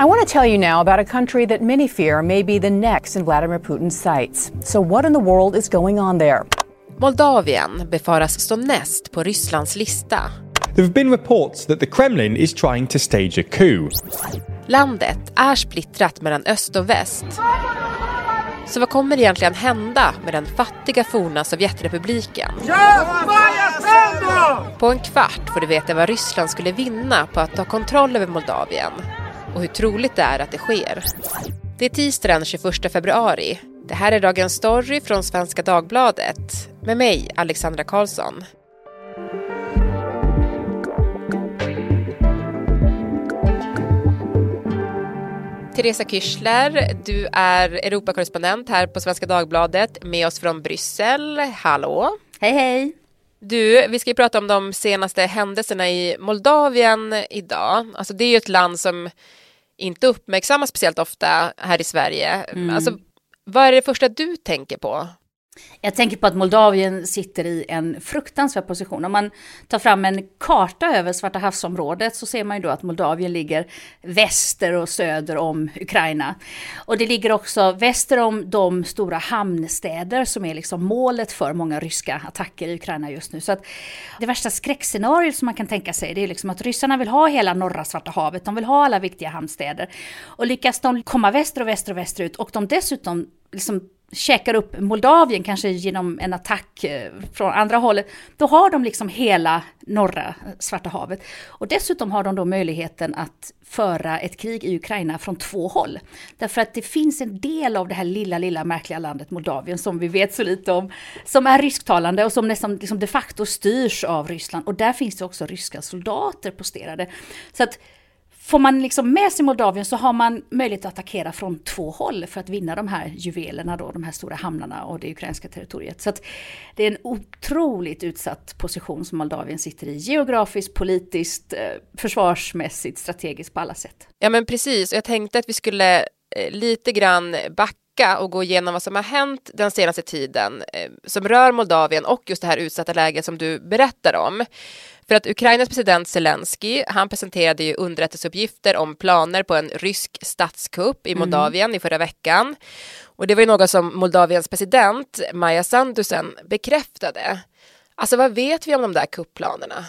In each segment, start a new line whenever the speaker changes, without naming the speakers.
I want to tell you now about a country that many fear may be the next in Vladimir Putin's sights. So, what in the world is going on there?
Moldavien befaras stå näst på Rysslands lista.
There have been reports that the Kremlin is trying to stage a coup.
Landet är splittrat mellan öst och väst. Så vad kommer egentligen hända med den fattiga forna Sovjetrepubliken? På en kvart får du veta vad Ryssland skulle vinna på att ta kontroll över Moldavien och hur troligt det är att det sker. Det är tisdag den 21 februari. Det här är dagens story från Svenska Dagbladet med mig, Alexandra Karlsson. Teresa Kyschler, du är Europakorrespondent här på Svenska Dagbladet med oss från Bryssel. Hallå!
Hej hej!
Du, vi ska ju prata om de senaste händelserna i Moldavien idag. Alltså det är ju ett land som inte uppmärksammas speciellt ofta här i Sverige. Mm. Alltså, vad är det första du tänker på?
Jag tänker på att Moldavien sitter i en fruktansvärd position. Om man tar fram en karta över Svarta havsområdet så ser man ju då att Moldavien ligger väster och söder om Ukraina. Och det ligger också väster om de stora hamnstäder som är liksom målet för många ryska attacker i Ukraina just nu. Så att det värsta skräckscenariot som man kan tänka sig det är liksom att ryssarna vill ha hela norra Svarta havet. De vill ha alla viktiga hamnstäder. Och lyckas de komma väster och väster och västerut och de dessutom liksom käkar upp Moldavien, kanske genom en attack eh, från andra hållet, då har de liksom hela norra eh, Svarta havet. Och dessutom har de då möjligheten att föra ett krig i Ukraina från två håll. Därför att det finns en del av det här lilla, lilla märkliga landet Moldavien som vi vet så lite om, som är rysktalande och som nästan liksom de facto styrs av Ryssland. Och där finns det också ryska soldater posterade. Så att Får man liksom med sig Moldavien så har man möjlighet att attackera från två håll för att vinna de här juvelerna då, de här stora hamnarna och det ukrainska territoriet. Så att det är en otroligt utsatt position som Moldavien sitter i geografiskt, politiskt, eh, försvarsmässigt, strategiskt på alla sätt.
Ja men precis, jag tänkte att vi skulle eh, lite grann backa och gå igenom vad som har hänt den senaste tiden eh, som rör Moldavien och just det här utsatta läget som du berättar om. För att Ukrainas president Zelensky, han presenterade ju underrättelseuppgifter om planer på en rysk statskupp i mm. Moldavien mm. i förra veckan. Och det var ju något som Moldaviens president Maja Sandusen bekräftade. Alltså vad vet vi om de där kupplanerna?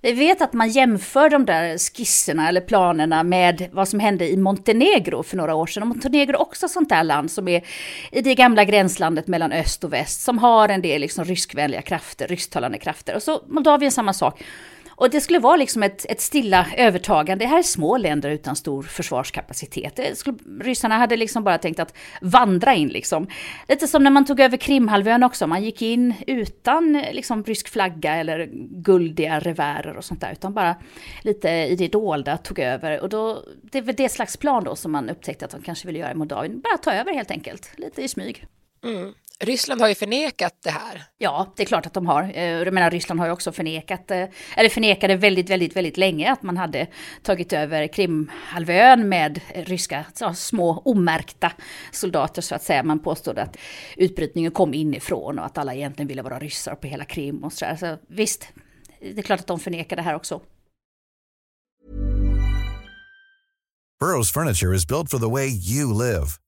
Vi vet att man jämför de där skisserna eller planerna med vad som hände i Montenegro för några år sedan. Och Montenegro är också ett sånt där land som är i det gamla gränslandet mellan öst och väst, som har en del liksom ryskvänliga krafter, rysktalande krafter. Och så Moldavien samma sak. Och det skulle vara liksom ett, ett stilla övertagande. Det här är små länder utan stor försvarskapacitet. Skulle, ryssarna hade liksom bara tänkt att vandra in liksom. Lite som när man tog över Krimhalvön också. Man gick in utan eh, liksom rysk flagga eller guldiga revärer och sånt där. Utan bara lite i det dolda tog över. Och då, det är väl det slags plan då som man upptäckte att de kanske ville göra i Moldavien. Bara ta över helt enkelt. Lite i smyg.
Mm. Ryssland har ju förnekat det här.
Ja, det är klart att de har. Eh, jag menar, Ryssland har ju också förnekat, eh, eller förnekade väldigt, väldigt, väldigt länge att man hade tagit över Krimhalvön med ryska så, små omärkta soldater så att säga. Man påstod att utbrytningen kom inifrån och att alla egentligen ville vara ryssar på hela Krim och sådär. Så visst, det är klart att de förnekar det här också.
Burrows furniture is built for the way you live.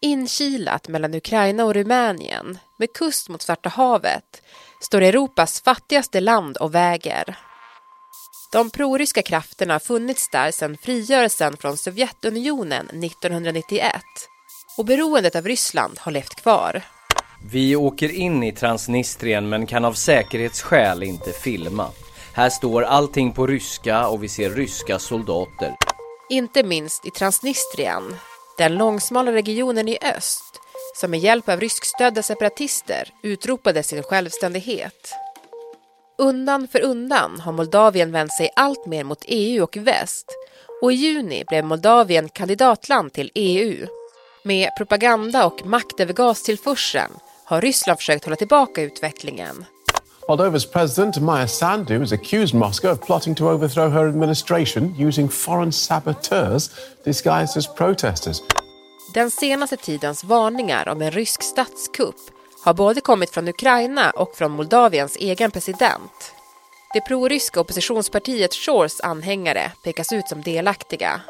Inkilat mellan Ukraina och Rumänien med kust mot Svarta havet står Europas fattigaste land och väger. De proryska krafterna har funnits där sedan frigörelsen från Sovjetunionen 1991 och beroendet av Ryssland har levt kvar.
Vi åker in i Transnistrien men kan av säkerhetsskäl inte filma. Här står allting på ryska och vi ser ryska soldater.
Inte minst i Transnistrien den långsmala regionen i öst, som med hjälp av ryskstödda separatister utropade sin självständighet. Undan för undan har Moldavien vänt sig allt mer mot EU och väst och i juni blev Moldavien kandidatland till EU. Med propaganda och maktövergastillförseln har Ryssland försökt hålla tillbaka utvecklingen.
Moldovas president Maya Sandu has accused Moscow of plotting to overthrow her administration using foreign saboteurs disguised as protesters.
Den senaste tidens varningar om en rysk statskupp har både kommit från Ukraina och från Moldaviens egen president. Det proryska oppositionspartiet Shores anhängare pekas ut som delaktiga.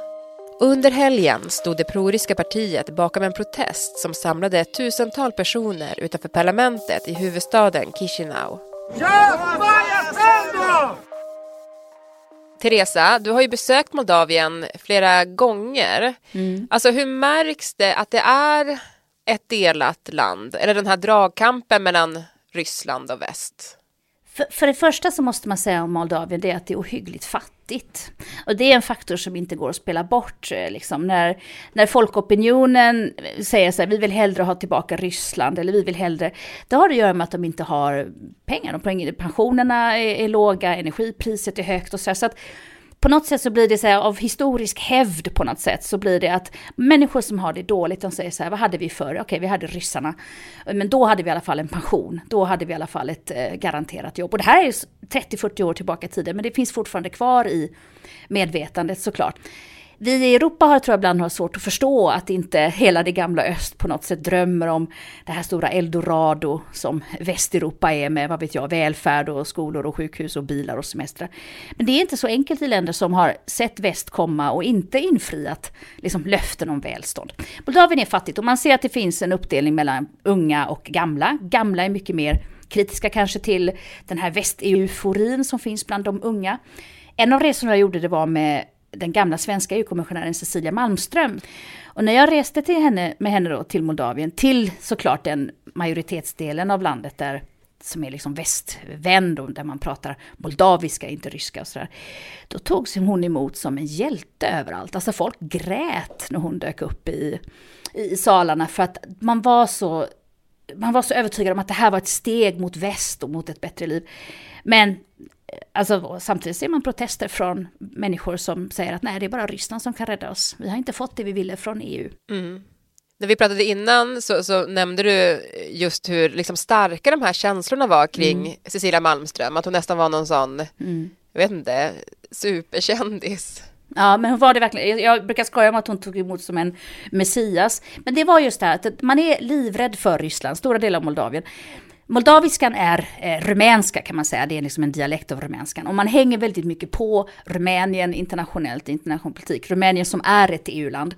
Under helgen stod det proryska partiet bakom en protest som samlade ett tusental personer utanför parlamentet i huvudstaden Chisinau. Teresa, du har ju besökt Moldavien flera gånger. Mm. Alltså hur märks det att det är ett delat land? Eller den här dragkampen mellan Ryssland och väst?
För, för, det första så måste man säga om Moldavien det är att det är ohyggligt fattigt. Och det är en faktor som inte går att spela bort. Eh, liksom. När, när folkopinionen eh, säger så här, vi vill hellre ha tillbaka Ryssland eller vi vill hellre... Det har att göra med att de inte har pengar. De pensionerna är, är låga, energipriset är högt och så. Här, så att på något sätt så blir det så här, av historisk hävd på något sätt så blir det att människor som har det dåligt, de säger så här, vad hade vi förr? Okej, vi hade ryssarna. Men då hade vi i alla fall en pension. Då hade vi i alla fall ett eh, garanterat jobb. Och det här är 30-40 år tillbaka i tiden, men det finns fortfarande kvar i medvetandet såklart vi i Europa har, tror jag ibland har svårt att förstå att inte hela det gamla öst på något sätt drömmer om det här stora eldorado som Västeuropa är med, vad vet jag, välfärd och skolor och sjukhus och bilar och semestrar. Men det är inte så enkelt i länder som har sett väst komma och inte infriat liksom, löften om välstånd. Moldavien är fattigt och man ser att det finns en uppdelning mellan unga och gamla. Gamla är mycket mer kritiska kanske till den här västeuforin som finns bland de unga. En av resorna jag gjorde det var med den gamla svenska EU-kommissionären Cecilia Malmström. Och när jag reste till henne, med henne då till Moldavien, till såklart den majoritetsdelen av landet där som är liksom västvänd och där man pratar moldaviska, inte ryska och sådär. Då togs hon emot som en hjälte överallt. Alltså folk grät när hon dök upp i, i salarna för att man var så man var så övertygad om att det här var ett steg mot väst och mot ett bättre liv. Men Alltså, samtidigt ser man protester från människor som säger att nej, det är bara Ryssland som kan rädda oss. Vi har inte fått det vi ville från EU. Mm.
När vi pratade innan så, så, nämnde du just hur liksom starka de här känslorna var kring mm. Cecilia Malmström, att hon nästan var någon sån, mm. jag vet inte, superkändis.
Ja, men hon var det verkligen. Jag brukar skoja om att hon tog emot som en messias. Men det var just det här att man är livrädd för Ryssland, stora delar av Moldavien. Moldaviskan är eh, rumänska kan man säga, det är liksom en dialekt av rumänskan. Och man hänger väldigt mycket på Rumänien internationellt, internationell politik. Rumänien som är ett EU-land.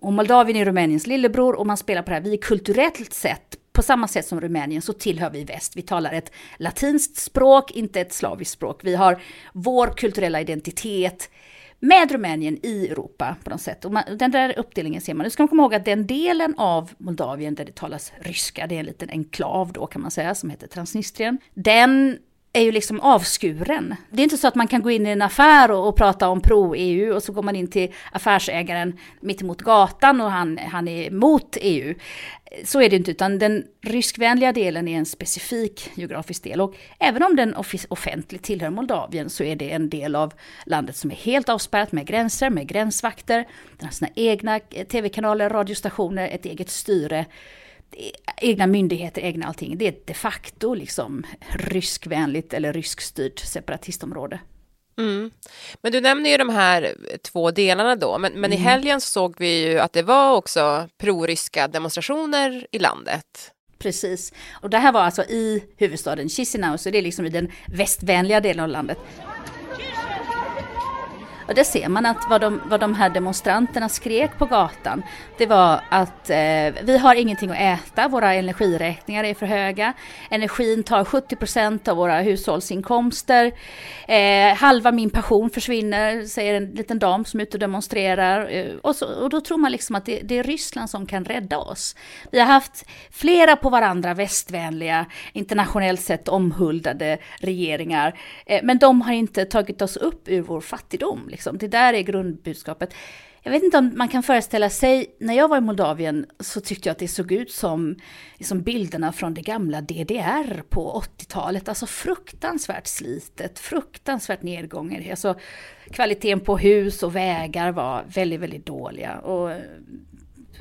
Och Moldavien är Rumäniens lillebror och man spelar på det här, vi är kulturellt sett på samma sätt som Rumänien så tillhör vi väst. Vi talar ett latinskt språk, inte ett slaviskt språk. Vi har vår kulturella identitet med Rumänien i Europa på något sätt. Och man, den där uppdelningen ser man. Nu ska man komma ihåg att den delen av Moldavien där det talas ryska, det är en liten enklav då kan man säga, som heter Transnistrien. Den är ju liksom avskuren. Det är inte så att man kan gå in i en affär och, och prata om pro-EU och så går man in till affärsägaren mittemot gatan och han, han är mot EU. Så är det inte, utan den ryskvänliga delen är en specifik geografisk del. Och även om den offentligt tillhör Moldavien så är det en del av landet som är helt avspärrat med gränser, med gränsvakter, den har sina egna eh, tv-kanaler, radiostationer, ett eget styre egna myndigheter, egna allting. Det är de facto liksom ryskvänligt eller ryskstyrt separatistområde.
Mm. Men du nämner ju de här två delarna då, men, men mm. i helgen såg vi ju att det var också proryska demonstrationer i landet.
Precis, och det här var alltså i huvudstaden Chisinau, så det är liksom i den västvänliga delen av landet. Och där ser man att vad de, vad de här demonstranterna skrek på gatan, det var att eh, vi har ingenting att äta, våra energiräkningar är för höga, energin tar 70 procent av våra hushållsinkomster, eh, halva min passion försvinner, säger en liten dam som är ute och demonstrerar. Eh, och, så, och, då tror man liksom att det, det, är Ryssland som kan rädda oss. Vi har haft flera på varandra västvänliga, internationellt sett omhuldade regeringar, eh, men de har inte tagit oss upp ur vår fattigdom. Liksom. Det där är grundbudskapet. Jag vet inte om man kan föreställa sig, när jag var i Moldavien så tyckte jag att det såg ut som liksom bilderna från det gamla DDR på 80-talet. Alltså fruktansvärt slitet, fruktansvärt nedgången. Alltså, kvaliteten på hus och vägar var väldigt, väldigt dåliga. Och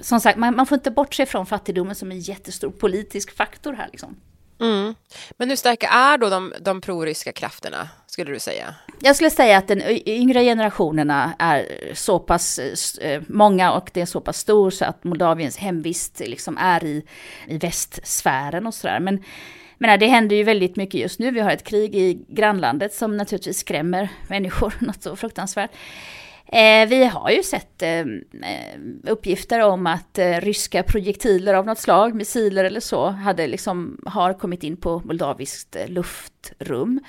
som sagt, man, man får inte bortse från fattigdomen som en jättestor politisk faktor här. Liksom.
Mm. Men hur starka är då de, de proryska krafterna, skulle du säga?
Jag skulle säga att den yngre generationerna är så pass eh, eh, många och det är så pass stor så att Moldaviens hemvist liksom är i, i västsfären och sådär. Men men det händer ju väldigt mycket just nu. Vi har ett krig i grannlandet som naturligtvis skrämmer människor något så fruktansvärt. Eh, vi har ju sett eh, eh uppgifter om att eh, ryska projektiler av något slag, missiler eller så, hade liksom, har kommit in på moldaviskt eh, luftrum.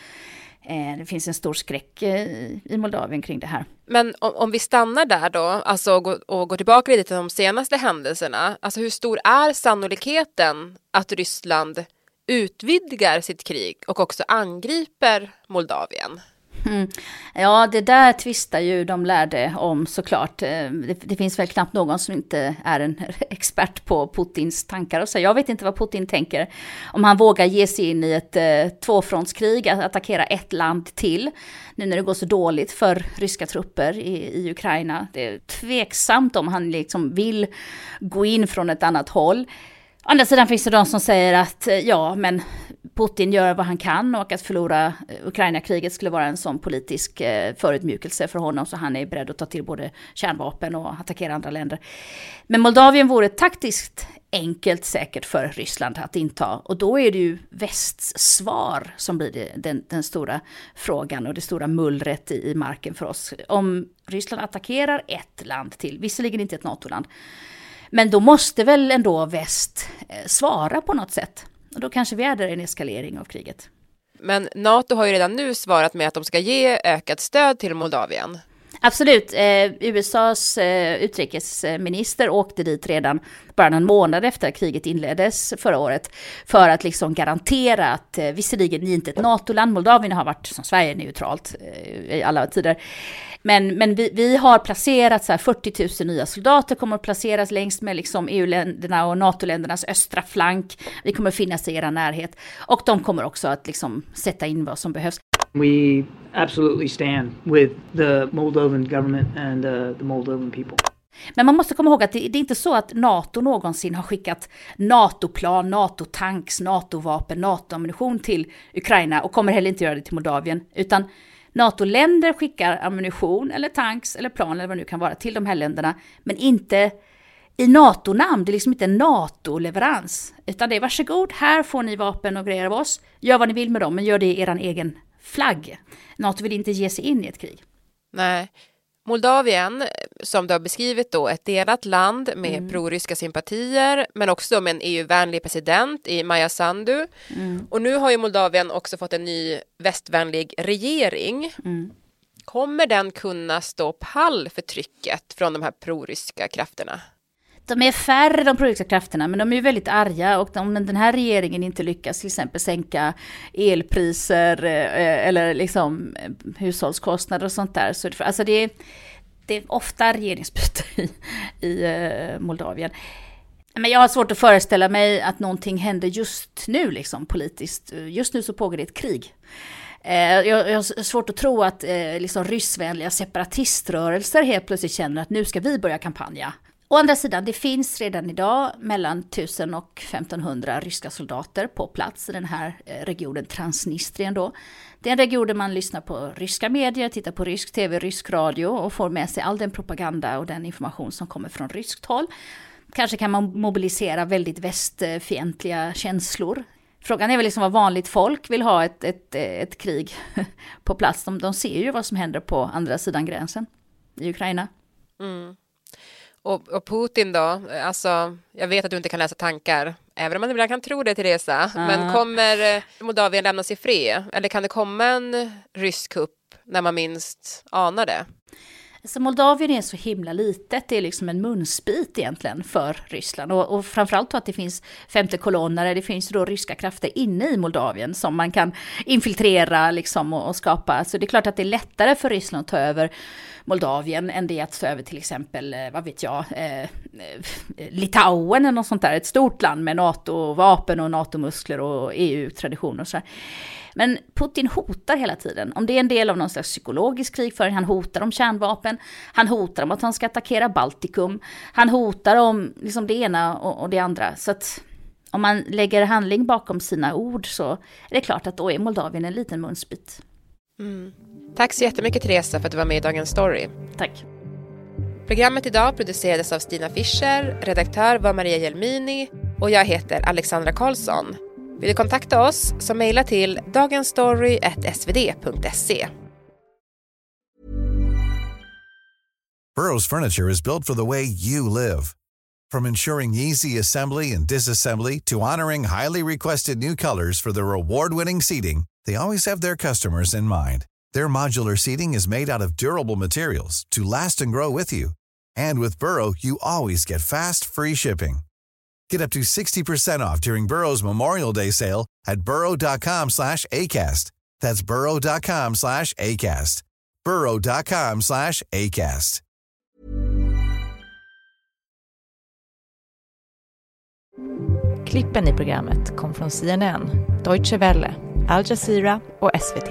Det finns en stor skräck i Moldavien kring det här.
Men om, om vi stannar där då, alltså och, går, och går tillbaka lite till de senaste händelserna, alltså hur stor är sannolikheten att Ryssland utvidgar sitt krig och också angriper Moldavien?
Mm. Ja, det där tvistar ju de lärde om såklart. Eh, det, det, finns väl knappt någon som inte är en expert på Putins tankar och så. Jag vet inte vad Putin tänker. Om han vågar ge sig in i ett eh, tvåfrontskrig, att attackera ett land till. Nu när det går så dåligt för ryska trupper i, i Ukraina. Det är tveksamt om han liksom vill gå in från ett annat håll. Å andra sidan finns det de som säger att eh, ja, men Putin gör vad han kan och att förlora eh, Ukraina-kriget skulle vara en sån politisk eh, förutmjukelse för honom så han är beredd att ta till både kärnvapen och attackera andra länder. Men Moldavien vore taktiskt enkelt säkert för Ryssland att inta och då är det ju västs svar som blir det, den, den, stora frågan och det stora mullret i, i marken för oss. Om Ryssland attackerar ett land till, visserligen inte ett NATO-land, men då måste väl ändå väst eh, svara på något sätt. Och då kanske vi är där i en eskalering av kriget.
Men NATO har ju redan nu svarat med att de ska ge ökat stöd till Moldavien.
Absolut. Eh, USAs eh, utrikesminister åkte dit redan bara någon månad efter att kriget inleddes förra året. För att liksom garantera att, eh, visserligen ni är inte ett NATO-land, Moldavien har varit som Sverige neutralt eh, i alla tider. Men, men vi, vi har placerat så 40 000 nya soldater, kommer att placeras längs med liksom EU-länderna och NATO-ländernas östra flank. Vi kommer att finnas i era närhet. Och de kommer också att liksom sätta in vad som behövs.
We absolutely stand with the Moldovan government and uh, the Moldovan people.
Men man måste komma ihåg att det, det är inte så att NATO någonsin har skickat NATO-plan, NATO-tanks, NATO-vapen, NATO-ammunition till Ukraina och kommer heller inte göra det till Moldavien, utan NATO-länder skickar ammunition eller tanks eller plan eller vad det nu kan vara till de här länderna, men inte i NATO-namn. Det är liksom inte en NATO-leverans, utan det är varsågod, här får ni vapen och grejer av oss. Gör vad ni vill med dem, men gör det i er egen flagg. NATO vill inte ge sig in i ett krig.
Nej. Moldavien, som du har beskrivit då, ett delat land med mm. proryska sympatier, men också med en EU-vänlig president i Maja Sandu. Mm. Och nu har ju Moldavien också fått en ny västvänlig regering. Mm. Kommer den kunna stå pall för trycket från de här proryska krafterna?
De är färre de politiska krafterna, men de är ju väldigt arga och om den här regeringen inte lyckas till exempel sänka elpriser eh, eller liksom eh, hushållskostnader och sånt där. Så det, alltså det, är, det är ofta regeringsbyte i, i eh, Moldavien. Men jag har svårt att föreställa mig att någonting händer just nu liksom politiskt. Just nu så pågår det ett krig. Eh, jag, har svårt att tro att eh, liksom ryssvänliga separatiströrelser helt plötsligt känner att nu ska vi börja kampanja Å andra sidan, det finns redan idag mellan 1000 och 1500 ryska soldater på plats i den här eh, regionen Transnistrien då. Det är en region där man lyssnar på ryska medier, tittar på rysk tv, rysk radio och får med sig all den propaganda och den information som kommer från ryskt håll. Kanske kan man mobilisera väldigt västfientliga känslor. Frågan är väl liksom vad vanligt folk vill ha ett, ett, ett krig på plats. De, de ser ju vad som händer på andra sidan gränsen i Ukraina. Mm.
Och, och, Putin då, alltså jag vet att du inte kan läsa tankar, även om man ibland kan tro det Teresa, uh. men kommer eh, Moldavien lämnas i fred? Eller kan det komma en rysk kupp när man minst anar det?
Så Moldavien är så himla litet, det är liksom en munsbit egentligen för Ryssland. Och, och framförallt att det finns femte kolonnare, det finns då ryska krafter inne i Moldavien som man kan infiltrera liksom och, och skapa. Så det är klart att det är lättare för Ryssland att ta över Moldavien än det att ta över till exempel, eh, vad vet jag, eh, eh, Litauen eller något sånt där. Ett stort land med NATO-vapen och NATO-muskler och EU-traditioner och så. Men Putin hotar hela tiden. Om det är en del av någon slags psykologisk krigföring, han hotar om kärnvapen, han hotar om att han ska attackera Baltikum, han hotar om liksom det ena och, och det andra. Så att om man lägger handling bakom sina ord så är det klart att då är Moldavien en liten munsbit.
Mm. Tack så jättemycket Teresa för att du var med i Dagens Story.
Tack.
Programmet idag producerades av Stina Fischer, redaktör var Maria Jelmini och jag heter Alexandra Karlsson. Vill du kontakta oss så mejla till dagensstory.svd.se.
Burrows furniture is built for the way you live. From ensuring easy assembly and disassembly to honoring highly requested new colors for their award-winning seating, they always have their customers in mind. Their modular seating is made out of durable materials to last and grow with you. And with Burrow, you always get fast, free shipping. Get up to 60% off during Burrow's Memorial Day sale at burrow.com slash ACAST. That's burrow.com slash ACAST. burrow.com slash ACAST.
Klippen i programmet kom från CNN, Deutsche Welle, Al Jazeera och SVT.